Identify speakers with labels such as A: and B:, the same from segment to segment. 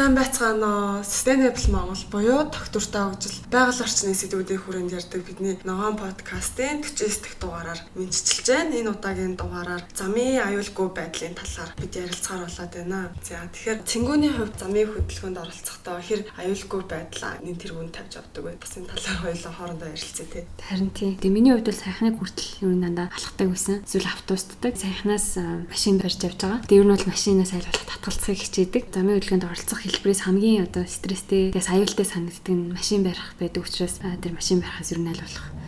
A: сайн байцгаана. Sustainable Монгол буюу тогтвортой хөгжил байгаль орчны сэдвүүдийн хүрээнд ярьдаг бидний ногоон подкастын 49 дахь дугаараар мэдчилж байна. Энэ удаагийн дугаараар замын аюулгүй байдлын талаар бид ярилцахаар болоод байна. За тэгэхээр цэнгүүний хувьд замын хөдөлгөөнд оролцохдоо хэр аюулгүй байдлаа нэн тэргүүнд тавьж авдаг вэ? Бас энэ талаар хоёулаа хоорондоо ярилцъя тий.
B: Харин тий. Тэгээ миний хувьд бол саяхныг хүртэл юу дандаа алхдаг байсан. Эсвэл автобусддаг. Саяхнаас машин барьж явж байгаа. Тэгээ ер нь бол машинаас айлгуулах татгалцахыг хичээдэг. Замын хөдөлгөөнд оролцох хэлбэрээс хамгийн одоо стресстэй, тэгээс аюултай санагддаг нь машин барих байдаг учраас тэр машин барихаас ер нь аль болох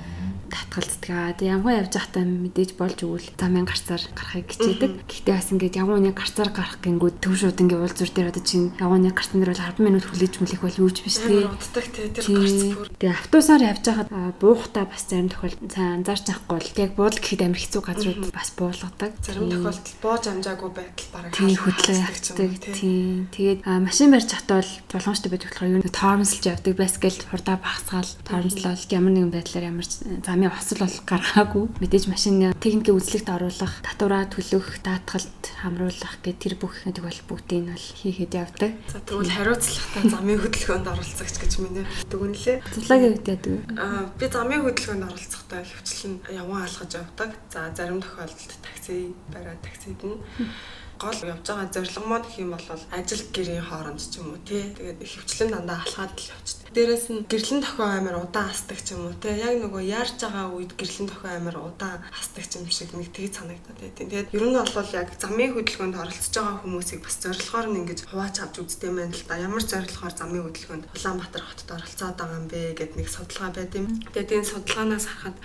B: татгалцдаг. Тэгээ ямгаа явж байхдаа мэдээж болж өгвөл замын гарцаар гарахыг хичээдэг. Гэхдээ бас ингээд явгууны гарцаар гарах гингүүд төв шууд ингээд уул зүр дээр одоо чинь явгууны гарцсан дээр бол 10 минут хүлээж мүлэх бол юуж биш
A: тий. Уддаг тий тэр гарц бүр.
B: Тэгээ автобусаар явж байхад буухтаа бас зарим тохиолдолд сайн анзаарч авахгүй бол яг буудал гэхэд амар хэцүү газрууд бас буулгадаг.
A: Зарим тохиолдолд бууж амжаагүй байтал бараг
B: тий хөдлөө явцдаг тий. Тэгээд машин барьж хатвал боломжтой байдаг болохоор юу тоормсолж явдаг байскал хурдаа багсгаал тоормслол ямар нэгэн байдлаар ямар зам амын осол бол гаргаагүй. Мэдээж машины техникийн үзлэгт оруулах, татвараа төлөх, даатгалт хамруулах гэх тэр бүх гэдэг бол бүгдийг нь бол хийхэд явдаг.
A: За тэгвэл хариуцлагатай замын хөдөлгөөнд оролцогч гэж миний дүгнэлээ.
B: Цулагийн үед яадаг вэ?
A: Аа би замын хөдөлгөөнд оролцохдоо хөвчлэн явган алхаж явдаг. За зарим тохиолдолд такси бариад таксид нь гол явж байгаа зорилго маань гэх юм бол ажил гэрийн хооронд ч юм уу тий. Тэгээд хөвчлэн дандаа алхаад л явчихдаг Дээрээс нь гэрлэн тохио амар удаан хасдаг ч юм уу те яг нөгөө яарч байгаа үед гэрлэн тохио амар удаан хасдаг юм шиг нэг тгий санагдаад байдیں۔ Тэгээд ер нь бол яг замын хөдөлгөөнд оролцож байгаа хүмүүсийг бас зорилгоор нь ингэж хувааж авч юм байна л да. Ямар зорилгоор замын хөдөлгөөнд Улаанбаатар хотод оролцоод байгаа юм бэ гэд нэг судалгаа байд юм. Тэгээд энэ судалгаанаас харахад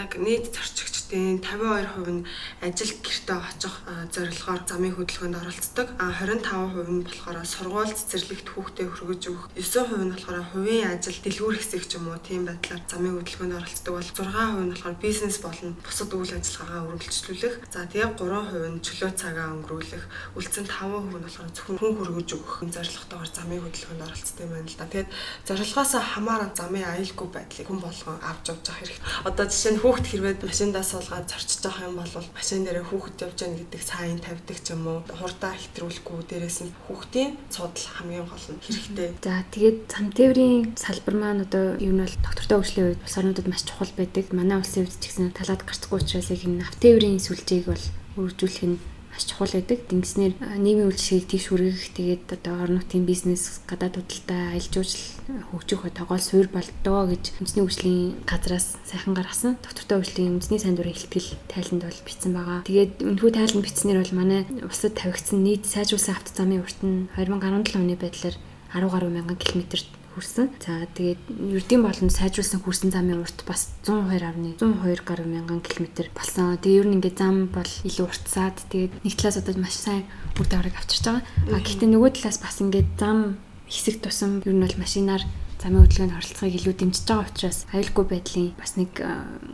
A: яг нийт зорчигчдын 52% нь ажил гэртээ очих зорилгоор замын хөдөлгөөнд оролцдог. А 25% нь болохоор сургууль цэцэрлэгт хүүхдээ хөргөж өгөх. 9% нь болохоор хувийн ажил дэлгүүр хэсэг ч юм уу тийм байдлаар замын хөдөлгөөнд оролцдог бол 6% нь болохоор бизнес болон бусад үйл ажиллагаагаа үргэлжлүүлэх. За тэгээ 3% нь чөлөө цагаа өнгөрүүлэх. Үлдсэн 5% нь болохоор зөвхөн хүн хөргөж өгөх зорилготойгоор замын хөдөлгөөнд оролцдог юм байна л да. Тэгээд зорилгоос хамааран замын аюулгүй байдлыг хүн болгон авч явж явах хэрэгтэй. Одоо жишээ нь хүүхд хэрвээ машиндаа суулгаад зорчиж байгаа юм бол машин дээр хүүхэд явж байгаа гэдэг сайн тавьдаг ч юм уу. Хурдаа хэтрүүлэхгүй дээрээс нь хүүхдийн цудал хамгийн гол нь хэрэгтэй.
B: За тэгээд зам тээврийн салбар маань одоо юу нь бол доктортой хөгжлийн үед улс орнуудад маш чухал байдаг. Манай улсын үед ч гэсэн талаад гарцгүй учраас яг энэ автоэврийн сүлжээг бол үржүүлэх нь маш чухал байдаг. Тэнгиснээр нийгмийн үйлчлэгийг тийш хүргэх тэгээд одоо орон нутгийн бизнес гадаад худалдаа аялал жуулчлал хөгжих тогоол суур болдоо гэж үндэсний хөгжлийн газраас сайхан гаргасан. Доктортой хөгжлийн үндэсний сайн дурын ихтгэл тайланд бол бичсэн байгаа. Тэгээд өнөхөө тайланд бичснээр бол манай улсад тавигдсан нийт сайжруулсан авто замын урт нь 2017 оны байдлаар 10 гаруй мянган километрт хүрсэн. За тэгээд ердийн болон сайжруулсан хүрсэн замын урт бас 102.102 гаруй мянган километр болсон. Тэгээд ер нь ингээд зам бол илүү уртсаад тэгээд нэг талаас одоо маш сайн үр дагаврыг авчирч байгаа. А гэхдээ нөгөө талаас бас ингээд зам хэсэг тусам ер нь бол машинаар замын хөдөлгөөнд оролцохыг илүү дэмжиж байгаа учраас аюулгүй байдлын бас нэг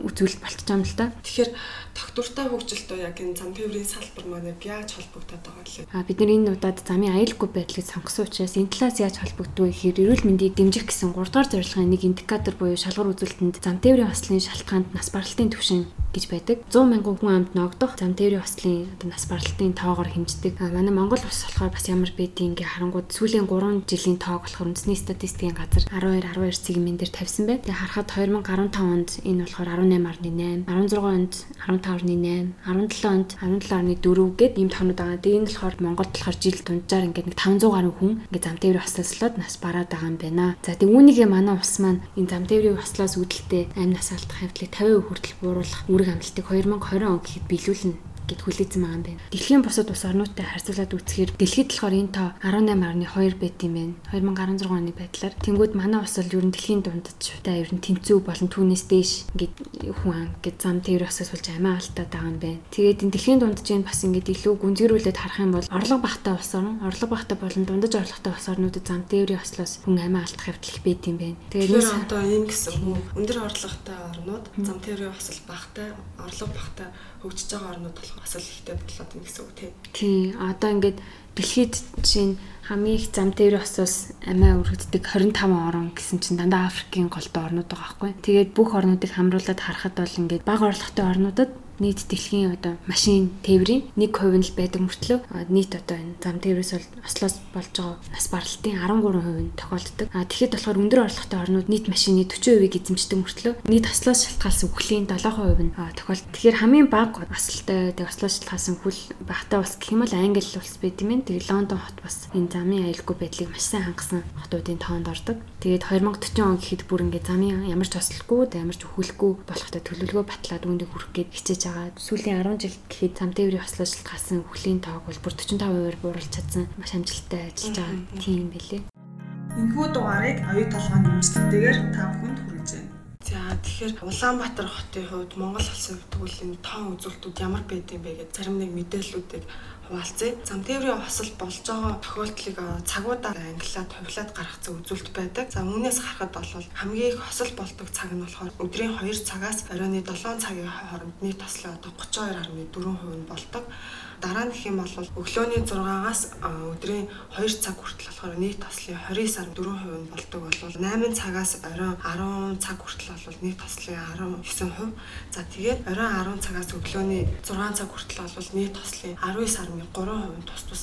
B: үзүүлэлт болчихж байгаа юм л да.
A: Тэгэхээр тогтвортой хөгжилтөө яг энэ зам тээврийн салбар маань яаж холбогдоод байгаа вэ?
B: А бид нар энэ удаад замын аюулгүй байдлыг сонгосон учраас энэ талаас яаж холбогддог вэ гэхээр эрүүл мэндийг дэмжих гэсэн 3 дугаар зорилгын нэг индикатор буюу шалгуур үзүүлэлтэнд зам тээврийн ослын шалтгаанд нас баралтын түвшин гэж байдаг. 100 мянган хүн амд ногдох зам тээврийн ослын одоо нас баралтын тоогоор хэмждэг. Манай Монгол улс болохоор бас ямар байдгийг ингээ харангууд сүүлийн 3 жилийн тоог болохоор үндэсний статистикийн газар 12 12 цэгмэн дээр тавьсан байна. Тэгээ харахад 2015 онд энэ болохоор 18.8, 16 онд 15.8, 17 онд 17.4 гээд ийм тонууд байгаа. Тэгээ энэ болохоор Монголд болохоор жил дунджаар ингээд нэг 500 гаруй хүн ингээд зам тээврийн ослослоод нас бараад байгаа юм байна. За тэгээ үүнийгээ манай улс маань энэ зам тээврийн ослоос үүдэлтэй амь нас алдах хавьтлыг 50% хүртэл бууруулах үүрэг амлалтыг 2020 он гэхэд биелүүлнэ гэд хүлээсэн байгаа юм байна. Дэлхийн бусад улс орнуудтай харьцуулаад үзэхээр дэлхийд болохоор энэ тоо 18.2 байт юм байна. 2016 оны байдлаар. Тэнгүүд манай улс бол ер нь дэлхийн дундчтай ер нь тэнцүү болон түүнээс дээш ингээд хүн ингээд зам тээвэр осоос болж амиа алдаад байгаа юм байна. Тэгээд энэ дэлхийн дундчийн бас ингээд илүү гүнзгийрүүлээд харах юм бол орлого багтай улс орн, орлого багтай болон дундаж орлоготой улс орнуудад зам тээврийн ослоос хүн амиа алдах явдал их байт юм байна.
A: Тэгээд энэ одоо ийм гэсэн хүн өндөр орлоготой орнууд зам тээврийн осол багтай, орлого багтай хөгжиж байгаа орнууд болох бас л ихтэй болоод байна гэсэн үг тий.
B: Тий. Одоо ингээд дэлхийд чинь хамгийн их зам дээр осоос амиа өргөддөг 25 орн гэсэн чинь дандаа Африкийн голтой орнууд байгаа байхгүй. Тэгээд бүх орнуудыг хамруулад харахад бол ингээд бага орлоготой орнуудад нийт дэлхийн одоо машин тээврийн 1% нь л байдаг мөртлөө нийт одоо энэ зам тээврээс бол ослоос болж байгаа нас баралтын 13% нь тохиолддог. А тэгэхэд болохоор өндөр орлоготой орнууд нийт машины 40%-ийг эзэмшдэг мөртлөө нийт ослоос шалтгаалсан үхлийн 7% нь тохиолддог. Тэгэхээр хамгийн бага ослолтой тэг ослоос шалтгаалсан хүл багтаа бас гэх юм бол Англи улс байт юм. Тэгээд Лондон хот бас энэ замын аюулгүй байдлыг маш сайн хангасан хотуудын тоонд ордог. Тэгээд 2040 он гэхэд бүр ингээд замын ямар ч ослолгүй, ямар ч өхөлгүй болохтой төлөвлөгөө батлаад үүндээ хүрэх гээд хичээж байгаа. Сүүлийн 10 жил гэхэд зам тээврийн ослоос шалтгаалсан үхлийн тоог бол бүр 45%-аар бууруулж чадсан маш амжилттай ажиллаж байгаа тийм байлээ.
C: Энэхүү дугаарыг оюу толгойн нэмжлэгтэйгээр та бүхэнд.
A: За тэгэхээр Улаанбаатар хотын хувьд Монгол улсын хувьд энэ тоон үзүүлэлтүүд ямар байдсан бэ гэж зарим нэг мэдээллүүдийг хуваалцъя. Зам тээврийн хосол болж байгаа тохиолдлыг цагуудаар ангилаад хувилаад гаргацсан үзүүлэлт байдаг. За үүнээс харахад бол хамгийн их хосол болдог цаг нь болохоор өдрийн 2 цагаас оройн 7 цагийн хооронд нийт тослоо одоо 32.4% нь болдог дараа нь гэх юм бол өглөөний 6-аас өдрийн 2 цаг хүртэл болохоор нийт тослын 29.4% нь болдог бол 8 цагаас оройн 10 цаг хүртэл бол нийт тослын 19%. За тэгээд оройн 10 цагаас өглөөний 6 цаг хүртэл бол нийт тослын 19.3% нь тус тус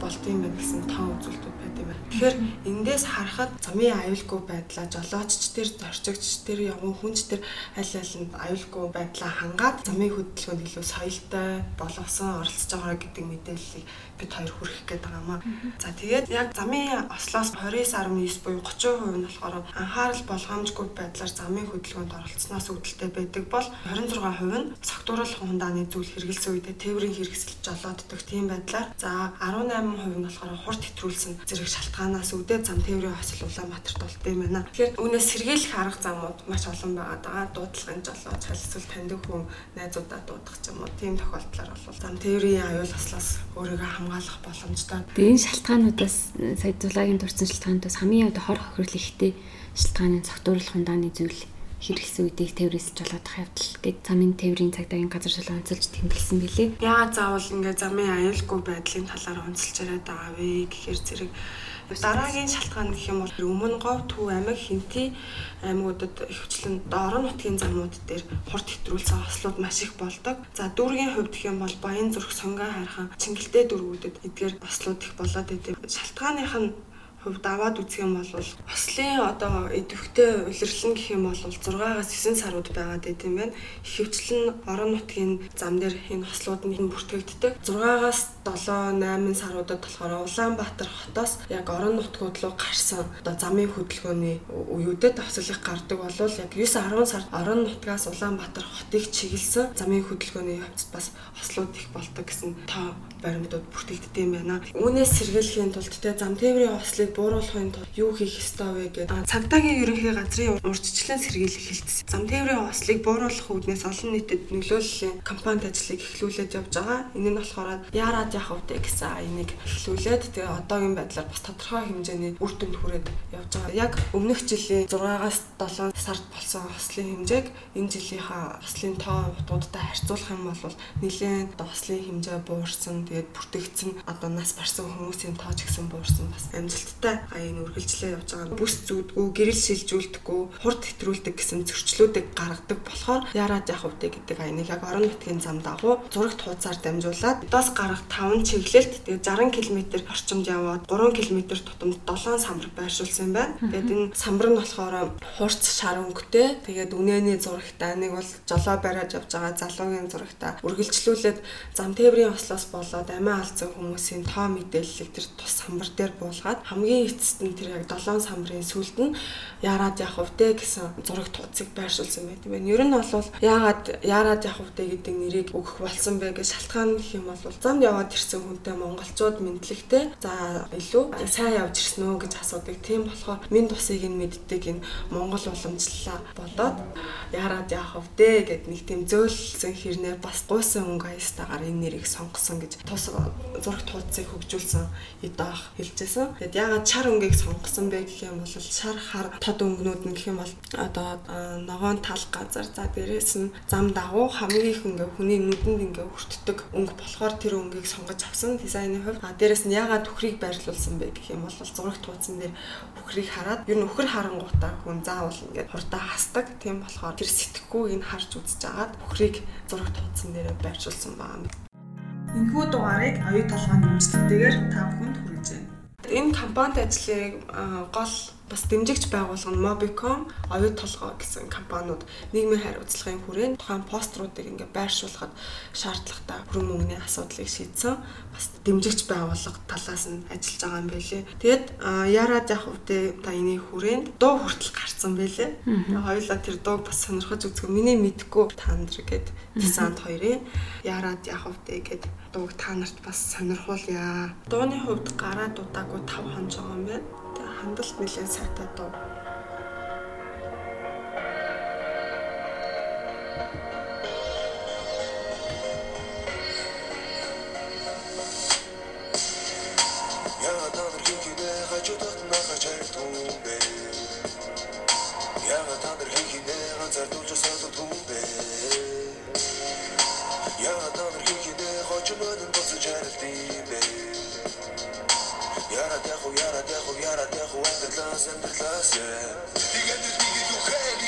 A: болдгийм байх гэсэн тоо үзүүлэлтүүд байд юм байна. Тэгэхээр эндээс харахад замын аюулгүй байдлаа жолоочч төр, зорчигч төр, явган хүнч төр аль алинд аюулгүй байдлаа хангаад замын хөдөлгөөнд илүү соёлтой болгосон оролцож байгаа гэдэг мэдээллийг бид хоёр хүргэх гээд байгаа маа. За тэгээд яг замын ослоос 29.9 буюу 30% нь болохоор анхаарал болгоомжгүй байдлаар замын хөдөлгөөнд оролцсноос үүдэлтэй байдаг бол 26% нь согтууруулах хундааны зүйл хэрэгэлсэн үедээ тээврийн хэрэгсэл жолооддог тийм байдлаар за 18% нь болохоор хурд хэтрүүлсэн зэрэг шалтгаанаас үүдээ зам тээврийн хосол Улаанбаатарт болд юм байна. Тэгэхээр үүнээс сэргийлэх арга замууд маш олон байгаа даа. Дуудлагын жолооч хэлсэл таньдаг хүн найзуудаа дуудах ч юм уу тийм тохиолдлоор бол зам тээврийн аюул хослоос өөрийгөө хамгаалах боломжтой.
B: Тэгээ энэ шалтгаануудаас сая зулагийн дурдсан шалтгаануудаас хамгийн одоо хор хохирол ихтэй шалтгааны цогтууруулах хундааны зүйл хэрэгсэн үедээ тээврээс жолоодох явдал гээд замын тээврийн цагдаагийн газар шал онцолж тэмдэглэсэн билээ.
A: Яагаад заавал ингээд замын аюулгүй байдлын талаар онцолж яриад байгаа вэ гэхээр зэрэг дараагийн шалтгаан гэх юм бол өмнө говь төв амиг хинти аймагуудад ихвчлэн дорн нутгийн замууд дээр хурд хэтрүүлсэн ослууд маш их болдог. За дүүргийн хувьд гэх юм бол Баян зүрх сонгоо хайрхан Чингэлтэй дүүргүүдэд эдгээр ослууд их болоод идэв. Шалтгааных нь хувьд аваад үзэх юм бол ослын одоо идэвхтэй улирлан гэх юм бол 6-аас 9 сарууд байгаад байт юм байна. Ихэвчлэн орон нутгийн зам дээр энэ ослууд нь бүртгэгддэг. 6-аас 7 8 саруудад болохоор Улаанбаатар хотоос яг орон нутгууд руу гарсан одоо замын хөдөлгөөний үеүүдэд ослыг гардаг бол яг 9 10 сард орон нутгаас Улаанбаатар хотыг чиглэсэн замын хөдөлгөөний явцад бас ослууд их болдог гэсэн тоо баримтууд бүртгэгддэг юм байна. Үүнээс сэргийлэхийн тулд те зам тээврийн ослыг бууруулахын тулд юу хийх ёстой вэ гэдэг цагдаагийн ерөнхий газрын урьдчилан сэргийлэх хэлтсэн. Зам тээврийн ослыг бууруулах үүднээс олон нийтэд нөлөөллийн компанид ажлыг эхлүүлээд явж байгаа. Энэ нь болохоор яарад явах вэ гэсэн энийг эхлүүлээд тэгээ одоогийн байдлаар бас тодорхой хэмжээний үр дүнд хүрээд явж байгаа. Яг өмнөх жилийн 6-аас 7 сард болсон ослын хэмжээг энэ жилийнхаа ослын тоо утгуудтай харьцуулах юм бол нэлээд ослын хэмжээ буурсан тэгээд бүртгэгдсэн одоо нас барсан хүмүүсийн тоож гисэн буурсан бас амжилттай аян үргэлжлээ явж байгаа. Бүс зүүдгүй, гэрэл шилжүүлдэггүй, хурд хэтрүүлдэг гэсэн зөрчлүүдийг гаргадаг болохоор яарад явах вэ гэдэг аяныг яг орон нутгийн зам дагуу зурагт хуудасаар дамжуулаад дос гарах 5 чиглэлт тэгээд 60 км орчимд яваад 3 км тутамд 7 самбар байршуулсан байна. Тэгээд энэ самбар нь болохоор хурц шар өнгөтэй. Тэгээд үнэний зурагтаа нэг бол жолоо бариад явж байгаа залуугийн зурагтаа үргэлжлүүлээд зам тээврийн ослоос болоод болоод амиа алдсан хүмүүсийн тоо мэдээллийг тэр тус самбар дээр буулгаад хамгийн эцэст нь тэр яг 7 самбарын сүлд нь яарад явах вэ гэсэн зураг тууцыг байршуулсан байт юм байна. Ер нь бол яагаад яарад явах вэ гэдэг нэрийг өгөх болсон бэ гэж шалтгаан гэх юм бол замд яваад ирсэн хүнтэй монголчууд мэдлэгтэй за илүү сайн явж ирсэн үү гэж асуудаг. Тийм болохоор минь тусыг нь мэддэг энэ монгол уламжлалаа болоод яарад явах вэ гэд нэг тийм зөөлсөн хэрнээ бас гуйсан өнгө аястаагаар энэ нэрийг сонгосон гэж тус зураг тууцыг хөгжүүлсэн эдаах хэлжсэн. Тэгэд ягаад чар өнгийг сонгосон бэ гэх юм бол шар хар тод өнгнүүд нь гэх юм бол одоо ногоон тал газар за дээрээс нь зам дагуу хамгийн их ингээ хүний нүдэнд ингээ хүртдэг өнгө болохоор тэр өнгийг сонгож авсан дизайны хувьд. А дээрээс нь ягаад үхрийг байрлуулсан бэ гэх юм бол зураг тууцсан дээр үхрийг хараад ер нь үхэр харангуудаа хүн заавал ингээ хурдаа хасдаг. Тийм болохоор тэр сэтгэхүйг нь харж үзэж агаад бүхрийг зураг тооцсон дээрээ байршуулсан байгаа юм.
C: Энэхүү дугаарыг оюу толгойн нэмжлэгтэйгээр та бүхэнд хүргэж байна.
A: Энэ компанид ажлыг гол бас дэмжигч байгууллага нь Mobicom, оюу толгой гэсэн компаниуд нийгмийн үзлэгийн хүрээнд тухайн поструудыг ингээ байршуулахад шаардлагатай хөрөнгө мөнгөний асуудлыг шийдсэн бас дэмжигч байгууллага талаас нь ажиллаж байгаа юм байлээ. Тэгээд Яраад яг үедээ та энийг хүрээнд дуу хүртэл гарцсан байлээ. Тэгээд хоёулаа тэр дууг бас сонирхож үзэх миний мэдхгүй таандэр гээд дизайнд хоёрын Яраад яг үедээ гээд дууг та нарт бас сонирхуулъя. Дууны хувьд гараа дуудаагүй 5 хонж байгаа юм байна хандалт нэлээд сайтай дуу. Яагаад та нар хинхинэ хажуудах нахаж хайртун бэ? Яагаад та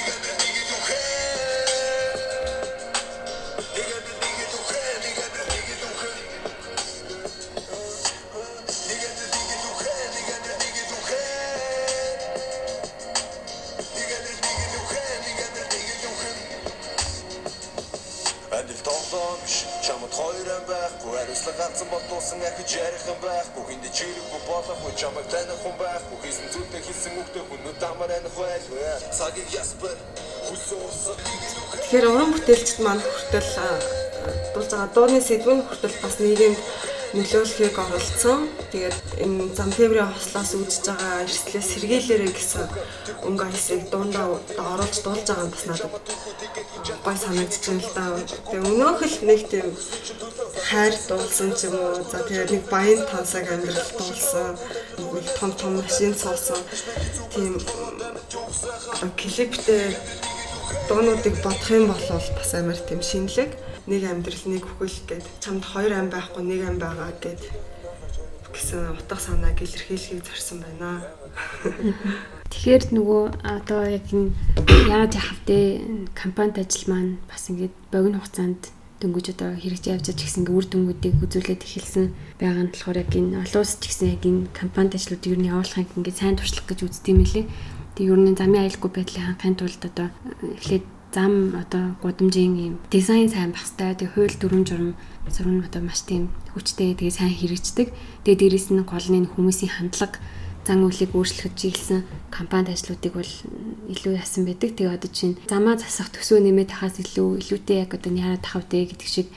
A: ганцхан болдуулсан ахиж ярих юм байхгүй хинд чирэггүй болохгүй чамайг таних хүн байхгүй хийсэн зүйлтэй хийсэн үгтэй хүнүүд амар аних байлгүй цагийг яспер Тэгэхээр уран бүтээлчд маань хүртэл дуулж байгаа дууны сэдвэн хүртэл бас нийгэмд нөлөөлөхийг оролцсон. Тэгээд энэ зам тээврийн хослоос үүсэж байгаа эрсдлээ сэргийлээрэй гэсэн өнгө аясыг дундаа оруулж дуулж байгаа нь бас надад гой санагдчихж байна л да. Тэгээ өнөөх л нэг тийм хайр дуулсан ч юм уу. За тэгээд нэг баян тансаг амьдрал дуулсан. Нэг том том машин цоосон. Тийм клиптэй дуунуудыг бодох юм бол бас амар тийм шинэлэг нэг амьдрал нэг хөхөл гэд чамд хоёр ам байхгүй нэг ам байгаа гэд гэсэн утга санааг илэрхийлэхийг зорьсон байна.
B: Тэгэхээр нөгөө одоо яг энэ яаж яхав те компанид ажил маань бас ингээд богино хугацаанд дөнгөж одоо хэрэгжиж явж байгаа гэсэн үр дүнгуудыг үзүүлээд эхэлсэн байгаа нь болохоор яг энэ олон улс ч гэсэн яг энэ компанид ажлуудыг юу н явуулахыг ингээд сайн туршлах гэж үздэг юм лээ. Тэг юу н замын аюулгүй байдлыг хангахын тулд одоо эхлээд зам одоо гудамжийн юм дизайн сайн хэрэгтэй. Тэгээ хууль дүрм журм сурам одоо маш тийм хүчтэй тэгээ сайн хэрэгждэг. Тэгээ дээрэс нь гол нь хүмүүсийн хандлага зан үйлийг өөрчлөхөж ийлсэн компанид ажлуудыг бол илүү яасан байдаг. Тэгээ одоо чинь замаа засах төсөө нэмээд тахаас илүү илүүтэй яг одоо яарад тахав дээ гэдэг шиг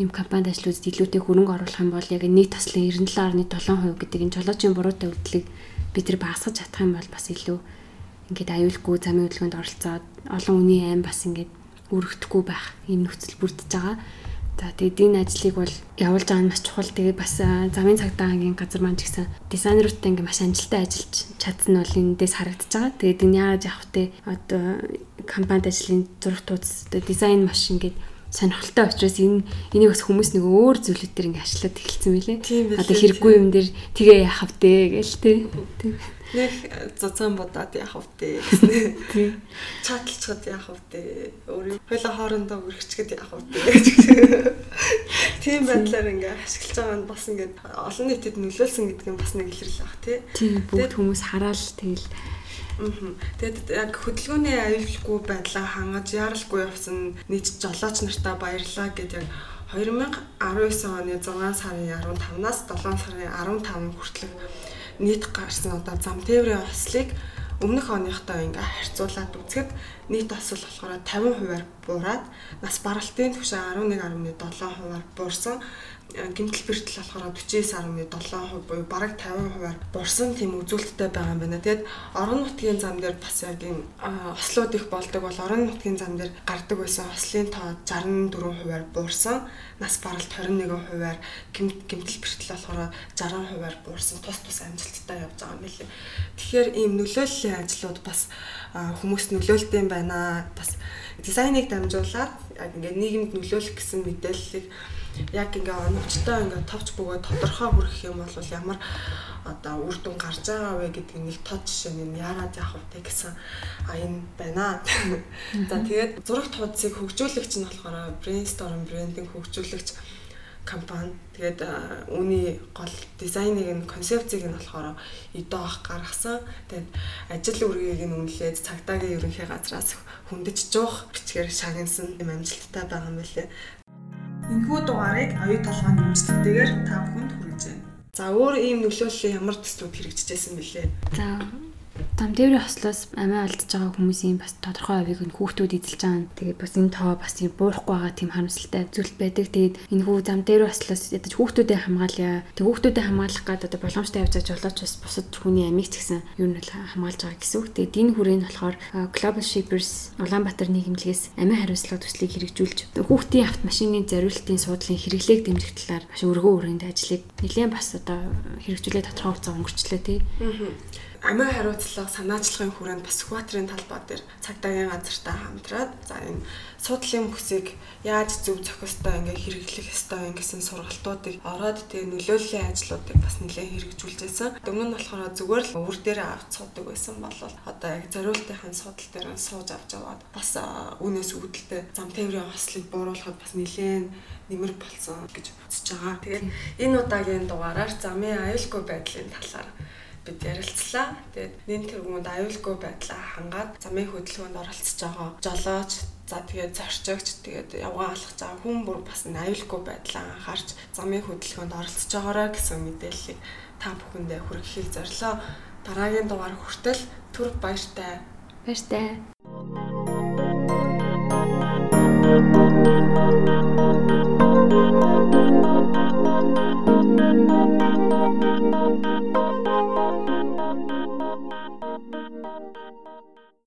B: ийм компанид ажлуудад илүүтэй хөрөнгө оруулах юм бол яг нийт таслын 97.7% гэдэг энэ жолоочийн буруутай үйлдэлийг бид нар багасгаж чадах юм бол бас илүү ингээд аюулгүй замын хөдөлгөөнд оролцоод олон хүний аим бас ингээд өргөдөхгүй байх ийм нөхцөл бүрдэж байгаа. За тэгээд энэ ажлыг бол явуулж байгаа нь маш чухал. Тэгээд бас замын цагдаагийн газар маань ч гэсэн дизайнеруудтай ингээ маш амжилттай ажиллаж чадсан нь бол эндээс харагдаж байгаа. Тэгээд энэ яаж явах вэ? Одоо компанид ажлын зураг тууц дизайн маш ингээд сонирхолтой учраас энэ энийг бас хүмүүс нэг өөр зүйлүүдээр ингээ ашлаад эхэлсэн мөлий. Одоо хэрэггүй юм дээр тгээ яах вэ гээл тээ
A: нэг зузаан бодоод яах вэ. Тийм. Чатлцоход яах вэ? Өөрийн хоёлаа хоорондоо үргэлжчихэд яах вэ? Тийм байдлаар ингээ ашиглаж байгаа нь бас ингээ олон нийтэд нөлөөлсөн гэдэг нь бас нэг илэрэл баг тий.
B: Тийм бүгд хүмүүс хараал тэгэл
A: Тэгэд яг хөдөлгөөний аюулгүй байдлаа хангаж яаралгүй явсан нийт жолооч нартаа баярлаа гэдэг яг 2019 оны 6 сарын 15-наас 7 сарын 15 хүртэл нийт гарсан одоо зам тээврийн ослыг өмнөх оныхтой ингээ харьцуулаад үзэхэд нийт осол болохоор 50%-аар буураад нас баралтын түвшин 11.7%-аар буурсан гимтэл бэртэл болохоор 49.7% буюу бараг 50%-аар бурсан тийм үзүүлэлттэй байгаа юм байна. Тэгэд орон нутгийн зам дээр бас яг энэ ослууд их болдог бол орон нутгийн зам дээр гардаг байсан ослын тоо 64%-аар буурсан. Нас баралт 21%-аар гимтэл бэртэл болохоор 60%-аар буурсан. Тус тус амжилттай явж байгаа юм билээ. Тэгэхээр ийм нөлөөллийн ажлууд бас хүмүүс нөлөөлт юм байна. Бас дизайныг дамжуулаад яг ингээд нийгэмд нөлөөлөх гэсэн мэдээллийг яг ингээ оновчтой ингээ товч бөгөөд тодорхой хүрэх юм бол ямар одоо үр дүн гарч байгаа вэ гэдэг нэг тод жишээ нь яарад яах вэ гэсэн а энэ байна. За тэгээд зурагт хуудсыг хөгжүүлэгч нь болохоор brainstorm брендинг хөгжүүлэгч компани. Тэгээд үүний гол дизайныг нь концепцийг нь болохоор идөө ах гаргасан. Тэгээд ажил үргийг нь үнэлээд цагдаагийн ерөнхий газраас хүндэж жуух бичгээр шагнасан юм амжилттай байгаа юм билээ.
C: Энэхүү дугаарыг оюу толгойн нэмжлэгтэйгээр та бүхэнд хүргэж байна.
A: За өөр ийм нөлөөллийн ямар төслүүд хэрэгжижсэн бэлээ?
B: За Там тээврийн хослоос амиа алдж байгаа хүмүүсийн бас тодорхой хувийг нь хүүхдүүд эзэлж байгаа. Тэгээд бас энэ тоо бас юм буурахгүй байгаа тийм харамсалтай зүйл байдаг. Тэгээд энэ хүү зам тээврийн хослоос ядаж хүүхдүүдэд хамгаалъя. Тэг хүүхдүүдэд хамгаалах гад одоо боломжтой явж байгаа жолооч бас бусад хүний амийг ч гэсэн юу нь хамгаалж байгаа гэсэн үг. Тэгээд энэ хүрээнд болохоор Global Shippers Улаанбаатар нийгэмлэгээс амиа хариуцлага төслийг хэрэгжүүлж хүүхдийн автомашины зориултын суудлын хэрэглээг дэмжих талаар маш өргөө өрөөнд ажлыг нэлээд бас одоо хэрэгжүүлээ тодорхой хугацаа өнгөрчлөө тий
A: амиа хариуцлага санаачлагын хүрээнд бас Сүхбаатарын талбай дээр цагдаагийн газартаа хамтраад за энэ суудлын мөхсийг яаж зөв зохистой ингээ хэрэглэх ёстой гэсэн сургалтуудыг ороод тэгээ нөлөөллийн ажлуудыг бас нэлээд хэрэгжүүлжсэн. Өмнө нь болохоор зүгээр л өвөр дээр авч суудаг байсан бол одоо яг зориултын судал дээр сууж авч аваад бас үнээс үүдэлтэй зам тээврийн хослыг бууруулахад бас нэлээд нэмэр болсон гэж үзэж байгаа. Тэгээд энэ удаагийн дугаараар замын аюулгүй байдлын талаар бид ярилцлаа. Тэгээд нэн тэргуунд аюулгүй байдлаа хангаад замын хөдөлгөөнд оролцож байгаа жолооч за тэгээд зорчигч тэгээд явган алхаж байгаа хүн бүр бас аюулгүй байдлаа анхаарч замын хөдөлгөөнд оролцож байгаараа гэсэн мэдээллийг та бүхэндээ хүргэхийг зорилоо. Дараагийн дугаар хүртэл түр баяртай.
B: Баяртай.